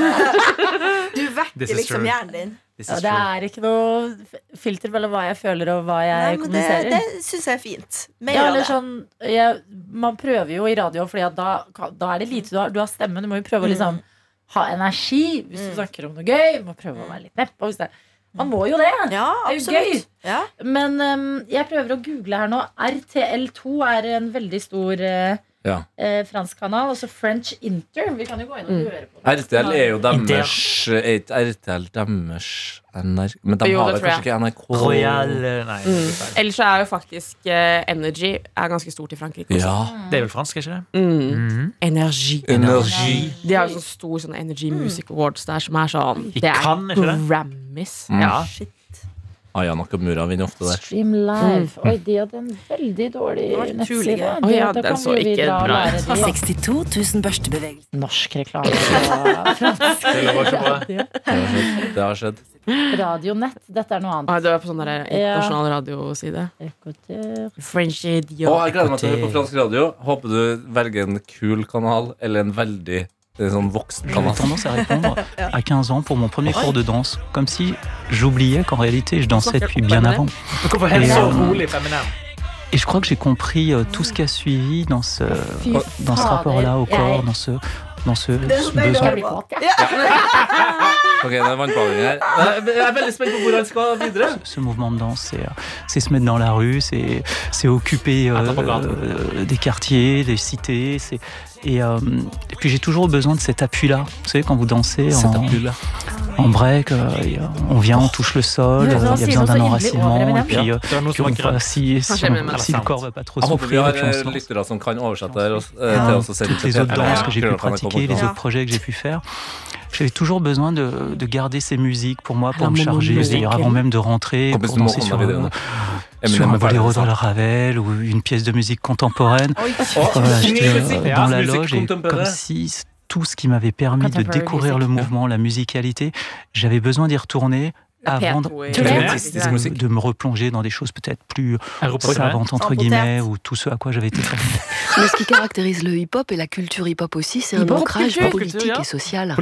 Du vekker liksom hjernen din. This Ja, is det true. er ikke noe filter mellom hva jeg føler og hva Nei, jeg men det kommuniserer. det syns jeg er fint. Mer Ja, av eller det. sånn, jeg, man prøver jo i radio, Fordi da, da er det lite du har. Du har stemmen, du må jo prøve å liksom ha energi hvis du snakker om noe gøy. Du må prøve å være litt nepp. hvis det- Man må jo det. Ja, Det er jo gøy. Ja. Men um, jeg prøver å google her nå. RTL2 er en veldig stor eh, Ja. eh, fransk kanal. Altså French Inter. Vi kan jo gå inn og høre på det. RTL er jo deres Er RTL deres NRK Men de Jo, har jo vel kanskje ikke NRK? Royal eh, Nei, er. Ellers så er jo faktisk uh, Energy er ganske stort i Frankrike. også. Ja. det er vel fransk, ikke det? Mm. mm. Energy. Energi. De har jo sånn stor sånn Energy Music Awards der som er sånn I Det er? Grammys. Mm. Ja. Shit. Aya Nakamura vinner ofte der. Stream Live. Oi, de hadde en veldig dårlig nettside. Oi, ja, den så ikke bra ut. 62 000 børstebevegelser. norsk reklame på fransk. Det har skjedd. Det har skjedd. Radionett. Dette er noe annet. Ah, du er på sånn internasjonal ja. radioside. French radio. idiot. jeg gleder meg til å høre på fransk radio. Håper du velger en kul kanal eller en veldig J'ai tendance à répondre à 15 ans pour mon premier cours de danse, comme si j'oubliais qu'en réalité je dansais depuis bien avant. Euh, et, je crois que j'ai compris euh, tout ce qui a suivi dans ce, oh, dans ce rapport-là au corps, dans ce, dans ce, ce besoin. Ce mouvement de danse, euh, c'est se mettre dans la rue, c'est occuper des quartiers, des cités, et, euh, et puis j'ai toujours besoin de cet appui-là. Vous savez, quand vous dansez Cet en, appui-là en break, euh, on vient, on touche le sol, il y a besoin d'un enracinement, et euh, puis, on si, si, si le corps ne va pas trop souffrir, et puis on se lance. Ah, toutes les autres danses que j'ai pu pratiquer, les autres projets que j'ai pu faire, j'avais toujours besoin de, garder ces musiques pour moi, pour me charger, d'ailleurs avant même de rentrer, pour danser sur, euh, sur un boléro dans la Ravel ou une pièce de musique contemporaine. Oh, euh, oh, dans la loge, et comme si tout ce qui m'avait permis de découvrir le mouvement, la musicalité, j'avais besoin d'y retourner avant de, P2, de- ouais. de- Ouais. de- de me replonger dans des choses peut-être plus savantes entre guillemets ou tout ce à quoi j'avais été formé. Mais ce qui caractérise le hip-hop et la culture hip-hop aussi, c'est un ancrage politique Culture, et social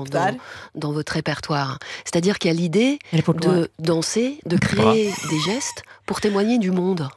opp der? dans votre répertoire. C'est-à-dire qu'il y a l'idée de danser, de créer des gestes pour témoigner du monde.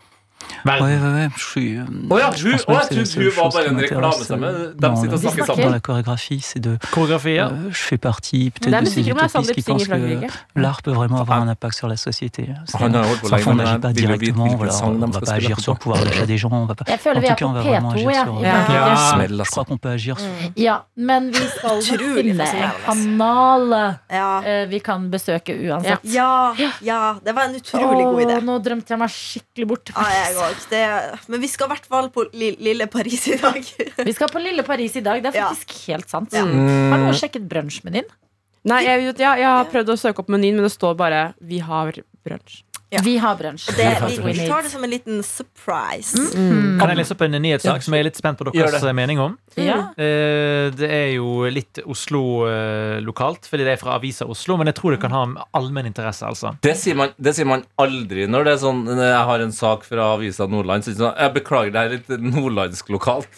Ouais, ouais, je suis. euh, Å ja, pense å, jeg trodde var bare en De dans sitter og la- snakker snakker. dans sammen. la chorégraphie, c'est de. koreografi, ja. euh, je fais partie Det peut-être er de ces utopistes qui pensent que Frankrike. l'art peut vraiment avoir un impact sur la société. C'est- Han har holdt på Sans lenge, fond, on men n'agit pas vil jo vite directement. hvilken Voilà, sang on de va skal pas spille agir sur le etterpå. pouvoir d'achat des gens. On va pas. Jeg føler En vi tout er cas, på on va vraiment P2, agir ja. sur. i Ja. Frankrike. Ja. Smell, Je altså. crois qu'on peut agir sur. Ja, men vi skal nok Utrolig finne en fascinerende. kanal Ja. eh, vi kan besøke uansett. Ja, ja, det var en utrolig god idé. Åh, nå drømte jeg meg skikkelig bort. Ja, jeg òg. Men vi skal i hvert fall på li- lille Paris i dag. Vi skal på Lille Paris i dag. Det er Ja. faktisk helt sant. Ja. Mm. Har du sjekket brunsjmenyen? Nei, jeg, ja, jeg har prøvd å søke opp menyen, men det står bare 'Vi har brunsj'. Ja. Vi har brunsj. Det, vi, vi tar det som en liten surprise. Mm. Kan jeg lese opp en nyhetssak som jeg er litt spent på deres mening om? Ja. Eh, Det er jo litt Oslo eh, lokalt, fordi det er fra Avisa Oslo, men jeg tror det kan ha allmenn interesse, altså. Det sier, man, det sier man aldri når det er sånn Jeg har en sak fra Avisa Nordland. Så sånn, jeg beklager, det er litt nordlandsk lokalt.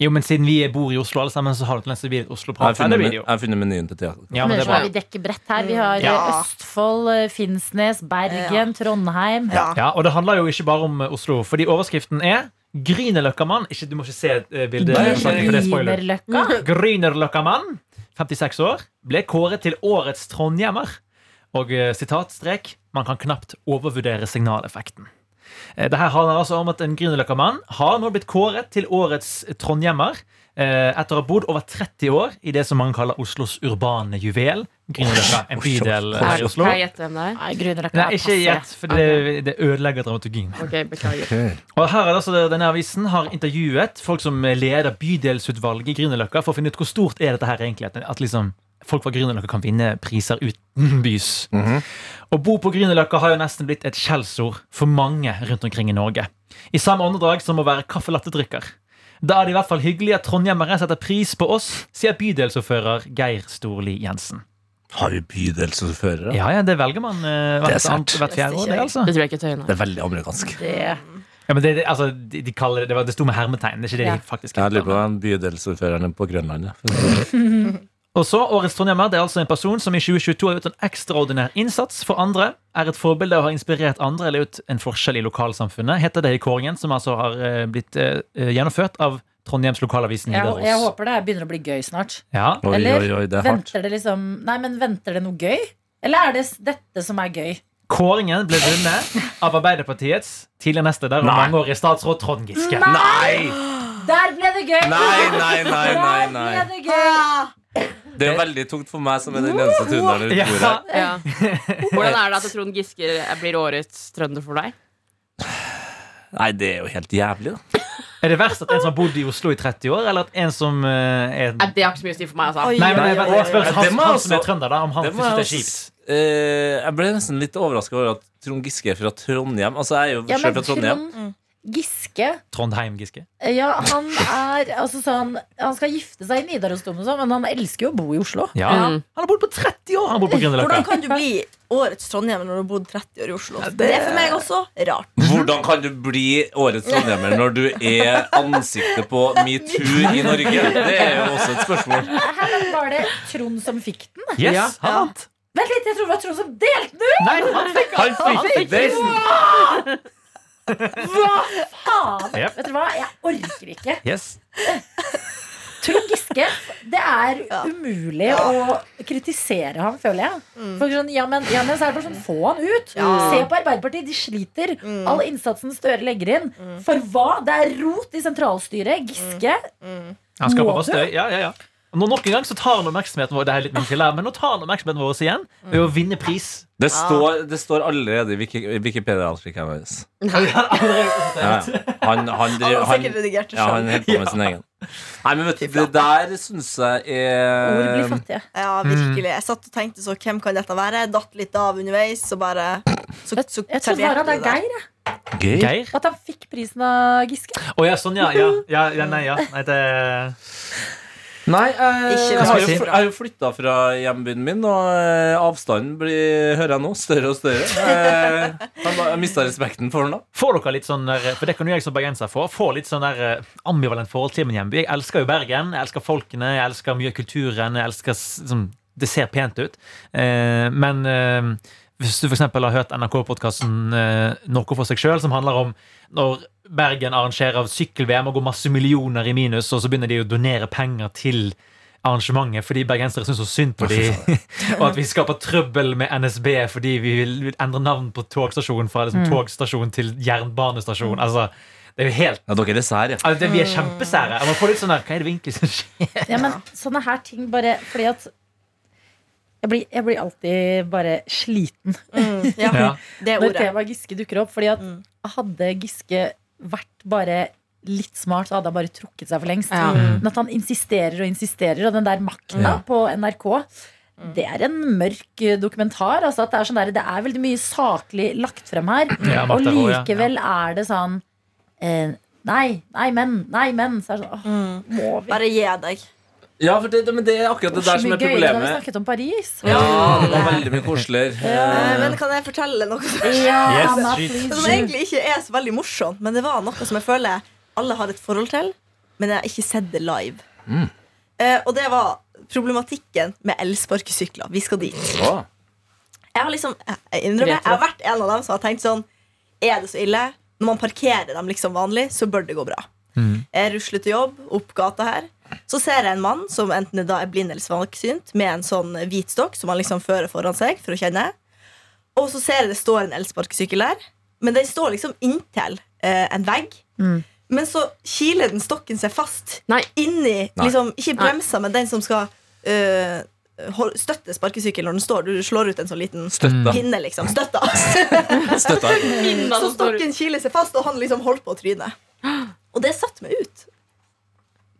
Jo, men siden vi bor i Oslo alle sammen, så har det tendens til å bli et Oslo-prat. jeg har funnet menyen til teater. Ja, men det er bra. vi dekker bredt her. Vi har eh, Ja. Østfold, eh, Finnsnes, Bergen, Trondheim. Ja. Ja, og det handler jo ikke bare om eh, Oslo, fordi overskriften er Grünerløkkamann. Du må ikke se bildet, det er. Grünerløkka. Grünerløkkamann, 56 år, ble kåret til årets trondhjemmer. Og sitatstrek Man kan knapt overvurdere signaleffekten. Eh, Det her handler altså om at en Grünerløkka-mann har nå blitt kåret til årets trondhjemmer. eh, Etter å ha bodd over 30 år i det som man kaller Oslos urbane juvel. Grünerløkka, en bydel her i Oslo. Kan jeg gjette hvem det er? Nei, Grünerløkka Nei, er ikke gjett, for det, det ødelegger dramaturgien. Okay. Og her er det altså Denne avisen har intervjuet folk som leder bydelsutvalget i Grünerløkka for å finne ut hvor stort er dette her egentlig. At, at liksom folk fra Grünerløkka kan vinne priser utenbys. Å bo på Grünerløkka har jo nesten blitt et skjellsord for mange rundt omkring i Norge. I samme åndedrag som å være kaffelattedrikker. Da er det i hvert fall hyggelig at trondhjemmere setter pris på oss, sier bydelsordfører Geir Storli Jensen. Har vi bydelsordførere? Ja, ja, det velger man eh, er hvert, annet- hvert fjerde år, det, altså. Det tror jeg ikke Tøyene Det er veldig amerikansk. Det Ja, men det, det, altså, de, de kaller det, det, var, det sto med hermetegn. Det er ikke det Ja. de faktisk Jeg lurer heter. på hvem bydelsordførerne på Grønland er. Og så, Årets trondhjemmer det er altså en person som i 2022 har gjort en ekstraordinær innsats for andre, er et forbilde og har inspirert andre eller gjort en forskjell i lokalsamfunnet, heter det i kåringen, som altså har eh, blitt eh, gjennomført av Trondheims lokalavisen jeg, jeg håper det begynner å bli gøy snart. Ja. Oi, Eller oi, oi, det er hardt. venter det liksom Nei, men venter det noe gøy? Eller er det dette som er gøy? Kåringen ble vunnet av Arbeiderpartiets tidligere nestleder og år mangeårige statsråd Trond Giske. Nei! Der ble det gøy! Nei, nei, nei, nei, Der ble det gøy! Det er veldig tungt for meg som er den eneste trønderen rundt bordet. Ja. Hvordan er det at Trond Giske blir årets trønder for deg? Nei, det er jo helt jævlig, da. Er det verst at en som har bodd i Oslo i 30 år, eller at en som eh, er Nei, det har ikke så mye å si for meg. Altså. Oi, Nei, men jeg, jeg, spør han, han som er trønder, da, om han Det synes det er kjipt. Eh, jeg ble nesten litt overraska over at Trond Giske er fra Trondheim. Altså, jeg er jo Ja, selv fra Trondheim. Trond Giske Trondheim Giske. Ja, han er altså sånn Han skal gifte seg i Nidarosdomen, men han elsker jo å bo i Oslo. Ja, Ja. Han har bodd på 30 år! Han på Hvordan kan du bli årets Trondheim når du har bodd 30 år i Oslo? Det er for meg også rart. Hvordan kan du bli årets trondhjemmer når du er ansiktet på metoo i Norge? Det er jo også et spørsmål. Her var det Trond som fikk den. Yes, Ja. han vant. Vent litt, jeg tror det var Trond som delte den ut! Nei, han fikk Han fikk prisen! Faen! Yep. Vet du hva, jeg orker ikke. Yes. Trond Giske, det er Ja. umulig å kritisere ham, føler jeg. For sånn, ja, men, ja, men så er det bare sånn, Få han ut! Ja. Se på Arbeiderpartiet, de sliter. All innsatsen Støre legger inn. For hva? Det er rot i sentralstyret. Giske. Han skaper bare støy. Ja, ja, ja. Nå, nok en gang så tar han oppmerksomheten vår Det er litt min til her, men nå tar han oppmerksomheten vår igjen ved å vinne pris. Det står, det står allerede i Wiki- i Wikipedia-artikkelen vår. Ja, ja. Han, han, Han har sikkert redigert det ja, han sjøl. holder på med sin egen. Nei, men vet du, det der syns jeg Ord blir er fattige. Ja, virkelig. Jeg satt og tenkte så, hvem kan dette være? Jeg datt litt av underveis, så bare så, så Jeg tror bare det er Geir. jeg. Gøy. Geir. At han fikk prisen av Giske. Å ja, sånn, ja. ja, ja, ja nei, ja. Nei, det Nei, jeg, Ikke jeg har jo, jeg har jo flytta fra hjembyen min, og eh, avstanden blir, hører jeg nå, større og større. Eh, Jeg, jeg mista respekten for den da. Får dere litt sånn der, For det kan jo jeg som bergenser få. Får litt sånn der eh, ambivalent forhold til min hjemby. Jeg elsker jo Bergen. Jeg elsker folkene, jeg elsker mye av kulturen. Jeg elsker sånn, Det ser pent ut. Eh, men eh, hvis du f.eks. har hørt NRK-podkasten eh, Noe for seg sjøl, som handler om når Bergen arrangerer sykkel-VM og går masse millioner i minus, og så begynner de å donere penger til arrangementet fordi bergensere syns så synd på dem. og at vi skaper trøbbel med NSB fordi vi vil endre navn på togstasjonen fra liksom, togstasjon til jernbanestasjon. Altså, det er jo helt Ja, dere er sær, ja. altså, Vi er kjempesære. Jeg må få litt sånn der, Hva er det egentlig som skjer? Ja, men sånne her ting bare Fordi at jeg blir, jeg blir alltid bare sliten Mm, ja, Ja. det er når temaet Giske dukker opp. Fordi at Mm. hadde Giske vært bare litt smart, så hadde han bare trukket seg for lengst. Ja. Men at han insisterer og insisterer, og den der makta på NRK det er en mørk eh, dokumentar. Altså at det, er sånn der, det er veldig mye saklig lagt frem her. Ja, og likevel er det sånn eh, Nei, nei, men. Nei, men. Så er det sånn, åh, Mm. må vi? Bare gi deg. Ja, for det, men det er akkurat det der som er problemet. da vi snakket om Paris. Ja, det var veldig mye koseligere. Ja. Men kan jeg fortelle noe som, Ja, Yes, som egentlig ikke er så veldig morsomt? Men det var noe som jeg føler alle har et forhold til, men jeg har ikke sett det live. Mm. Eh, og det var problematikken med elsparkesykler. Vi skal dit. Ja. Jeg har liksom, jeg, innrømmer, jeg har vært en av dem som har tenkt sånn Er det så ille? Når man parkerer dem liksom vanlig, så bør det gå bra. Jeg rusler til jobb opp gata her. Så ser jeg en mann som enten er da er blind eller svaksynt, med en sånn hvit stokk som han liksom fører foran seg for å kjenne. Og så ser jeg det står en elsparkesykkel der. men den står liksom inntil eh, en vegg. Mm. Men så kiler den stokken seg fast Nei. inni Nei. liksom, Ikke bremsa, men den som skal eh, støtte sparkesykkelen når den står. Du slår ut en sånn liten Støtta. pinne, liksom. Støtta. Støtta. Så stokken kiler seg fast, og han liksom holdt på å tryne. Og det satte meg ut.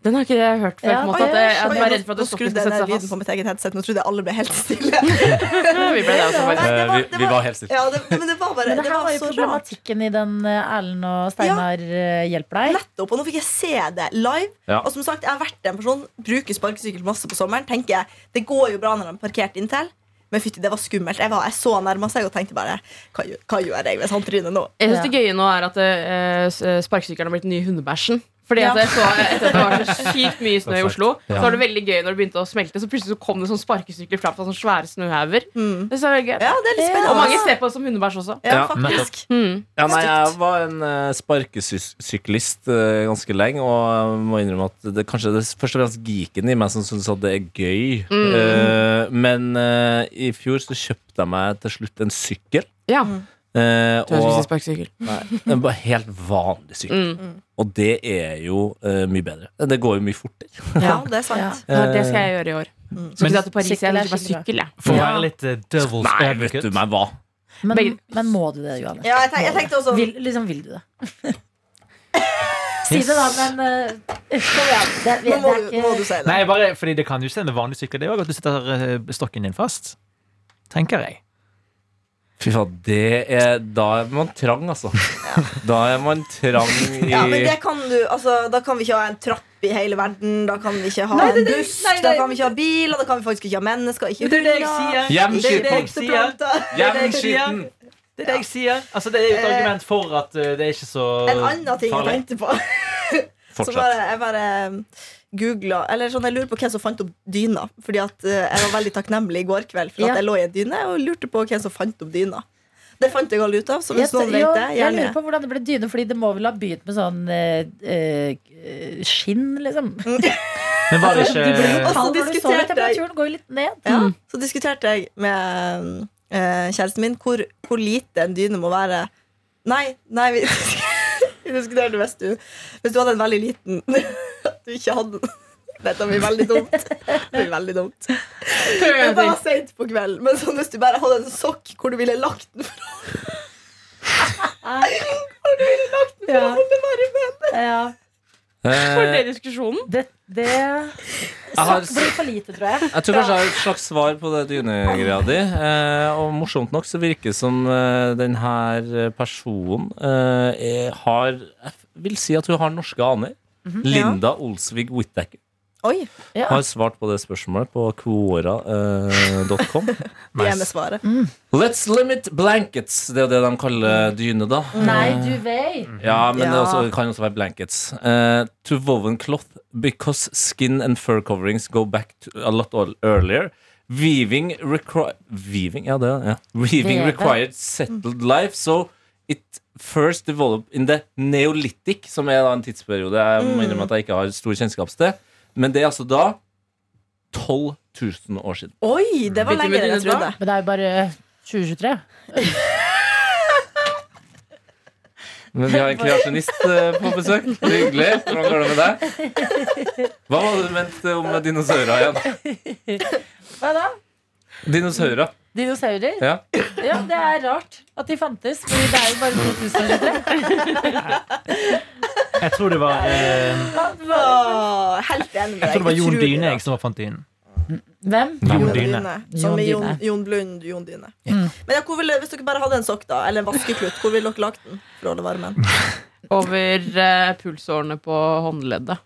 Den har ikke jeg hørt før. Ja, måte, jeg, jeg var redd for at skrudde skulle sette seg lyden på mitt eget headset. Nå trodde jeg alle ble helt stille. Vi ble det også, faktisk. Nei, det Eh, vi, var- helt stille. Ja, det, men det var bare Men det det her var var jo problematikken i den eh, Erlend og Steinar ja, hjelper deg. Nettopp, og nå fikk jeg se det live. Ja. Og som sagt, jeg har vært en person Bruker sparkesykkel masse på sommeren. Tenker jeg, Det går jo bra når de er parkert inntil. Men fytti, det var skummelt. Jeg, var, jeg så nærma seg og tenkte bare hva gjør jeg hvis han tryner nå? Jeg synes det gøye nå er at uh, sparkesykkelen har blitt den nye hundebæsjen. Fordi Ja. altså, jeg så Etter at det var så sykt mye snø i Oslo, Ja. så var det veldig gøy når det begynte å smelte. Så plutselig så kom det sånn sparkesykler fram fra sånne svære snøhauger. Mm. Det så veldig gøy. Ja, det er litt spennende. Og mange ser på det som hundebæsj også. ja, Ja, faktisk. Mm. Ja, nei, jeg var en uh, sparkesyklist uh, ganske lenge, og jeg må innrømme at det kanskje det er først og fremst geeken i meg som syns at det er gøy. Mm. Uh, men i fjor så kjøpte jeg meg til slutt en sykkel. Ja. Eh, Du har ikke sparkesykkel. nei, en bare helt vanlig sykkel. Mm. Og det er jo uh, mye bedre. Det går jo mye fortere. Ja, det er sant. Ja, det skal jeg gjøre i år. Mm. Så Men- til Paris Jeg sykkel, jeg. For å være litt eh, devil's Nei, vet du meg hva. Men, men må du det, Johannes? Ja, jeg, tenk, jeg tenkte også Vil, liksom, vil du det? si det, da, men uh, kom igjen. Det, det, må, er du, ikke må du si det. Nei, bare fordi det kan jo se en vanlig sykkel. Det jo at du setter eh, stokken din fast. Tenker jeg. Fy faen, det er Da er man trang, altså. Da er man trang i Ja, men det kan du, altså, Da kan vi ikke ha en trapp i hele verden. Da kan vi ikke ha Nei, det- en buss. nei, nei. Da kan vi ikke ha bil, og da kan vi faktisk ikke ha mennesker. Ikke Det er det jeg sier. Hjemskitten. Hjemskitten. Det er det jeg sier. Altså, det er jo et Eh, argument for at eh, det er ikke så En annen ting jeg tenkte på. Så bare, jeg bare googla Eller sånn, jeg lurer på hvem som fant opp dyna. Fordi at eh, jeg var veldig takknemlig i går kveld for Ja. at jeg lå i en dyne og lurte på hvem som fant opp dyna. Det fant jeg alle ut av. Så hvis noen vet det, jeg gjerne lurer på hvordan det ble dyne, Fordi det må vel ha begynt med sånn eh, eh, skinn, liksom. Men var det De blir jo ikke kalde når du sover. diskuterte jeg- Temperaturen går jo litt ned. Ja, Så diskuterte jeg med eh, kjæresten min hvor, hvor lite en dyne må være. Nei, nei vi, vi diskuterte hvis du Hvis du hadde en veldig liten At du ikke hadde den. Dette blir veldig dumt. Det blir veldig dumt. Det var sent på kvelden, men sånn hvis du bare hadde en sokk hvor du ville lagt den fra Hvor for Ja. å holde varmen. Ja. Eh, det diskusjonen. Det, det har- blir for lite, tror jeg. Jeg tror kanskje jeg har et slags svar på det dynegreia di. Eh, og morsomt nok så virker det som eh, denne personen eh, er, har Jeg vil si at hun har norske aner. Linda Olsvig Whittaker Oi, Ja. har svart på det spørsmålet på quora.com. det er med svaret. Let's limit blankets. Det er jo det de kaller dyne, da. Nei, du vei. Ja, men det, Ja. også, det kan også være blankets. Eh, to woven cloth because skin and fur coverings go back to a lot earlier. Weaving require Weaving, ja, det ja. Weaving required settled life, so it first developed in the neolithic, som er da en tidsperiode jeg må innrømme at jeg ikke har stor kjennskap til. Men det er altså da 12 000 år siden. Oi, det var lenger enn jeg trodde. Men det er jo bare 2023. Men vi har en kreasjonist eh, på besøk. Det er Hyggelig. Hvordan går det med deg? Hva var det du mente om dinosaurer igjen? Hva da? Dinosaurer. Dinosaurer? Ja. Ja, det er rart at de fantes, Fordi det er jo bare 2023. Jeg tror det var eh, Åh, helt enig med deg. Jeg tror det var Jon Utrolig Dyne bra. jeg som fant dynen. Hvem? Jon Jon Dyne. Som Jon i Jon, Jon Blund, Jon Dyne. Mm. Men ja, hvor ville, hvis dere bare hadde en sokk da Eller en vaskeklut, hvor ville dere lagt den? For å holde varmen Over eh, pulsårene på håndleddet.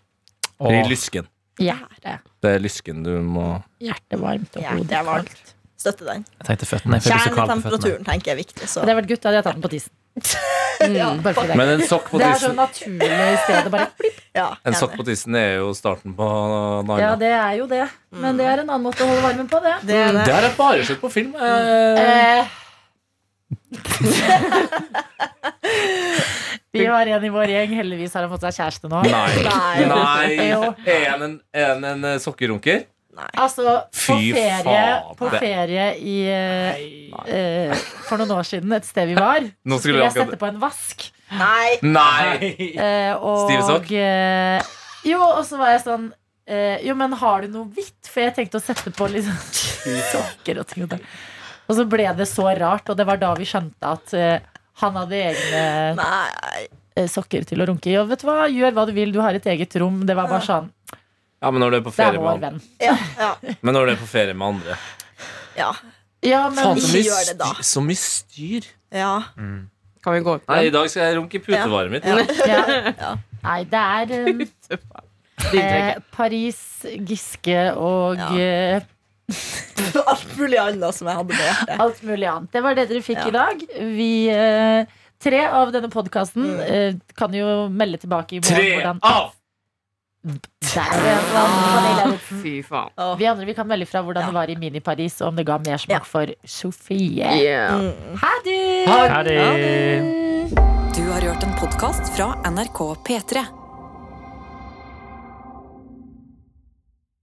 I lysken. Hjerte. Det er lysken du må Hjertet varmt og Ja, det hodet varmt. Støtte den. Jeg tenkte føttene. Kjernetemperaturen tenker jeg er viktig. Så. Hadde jeg vært gutt, hadde jeg tatt den på tissen. Mm. ja, Men en sokk på det er så naturlig i stedet. Bare blipp. Ja, En sokk på tissen er jo starten på noe Ja, det er jo det. Men det er en annen måte å holde varmen på, det. Det er det. Det har jeg bare sett på film. Eh, Eh. Vi har en i vår gjeng. Heldigvis har han fått seg kjæreste nå. Nei. Nei. Nei. Er han en, en, en sokkerunker? Altså, på Fy ferie, på ferie i eh, For noen år siden, et sted vi var, Nå så skulle skulle jeg sette på en vask. Nei. Nei! Eh, og, Stive sokk? eh, jo, og så var jeg sånn eh, Jo, men har du noe hvitt? For jeg tenkte å sette på litt sånn sokker og ting. Og, ting. og så ble det så rart, og det var da vi skjønte at eh, han hadde egne Nei. eh, sokker til å runke i. Og vet du hva, gjør hva du vil, du har et eget rom. Det var bare sånn. Ja, men når du er på Det er ferie vår med, venn. Ja, ja, men når du er på ferie med andre ja. Ja, men Faen, så ikke mye, gjør det da. styr, så mye styr. ja. Kan vi gå ut på Nei, i den? dag skal jeg runke i putevaret mitt. Ja. ja. Nei, det er um, eh, Paris, Giske og Ja. eh, Alt mulig annet som jeg hadde på hjertet. alt mulig annet. Det var det dere fikk Ja. i dag. Vi eh, Tre av denne podkasten Mm. eh, kan jo melde tilbake i morgen Tre hvordan av! Der er det en Fy faen. Vi andre vi kan melde fra hvordan Ja. det var i Mini-Paris, og om det ga mersmak Ja. for Sofie. Yeah. Mm. Ha det! Ha det. Du har hørt en podkast fra NRK P3.